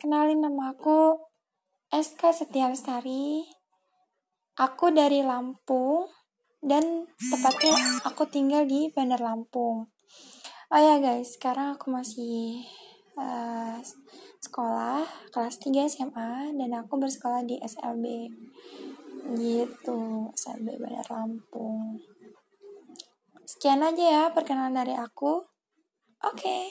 kenalin nama aku SK Setia Lestari. Aku dari Lampung dan tepatnya aku tinggal di Bandar Lampung. Oh ya guys, sekarang aku masih uh, sekolah kelas 3 SMA dan aku bersekolah di SLB. Gitu, SLB Bandar Lampung. Sekian aja ya perkenalan dari aku. Oke. Okay.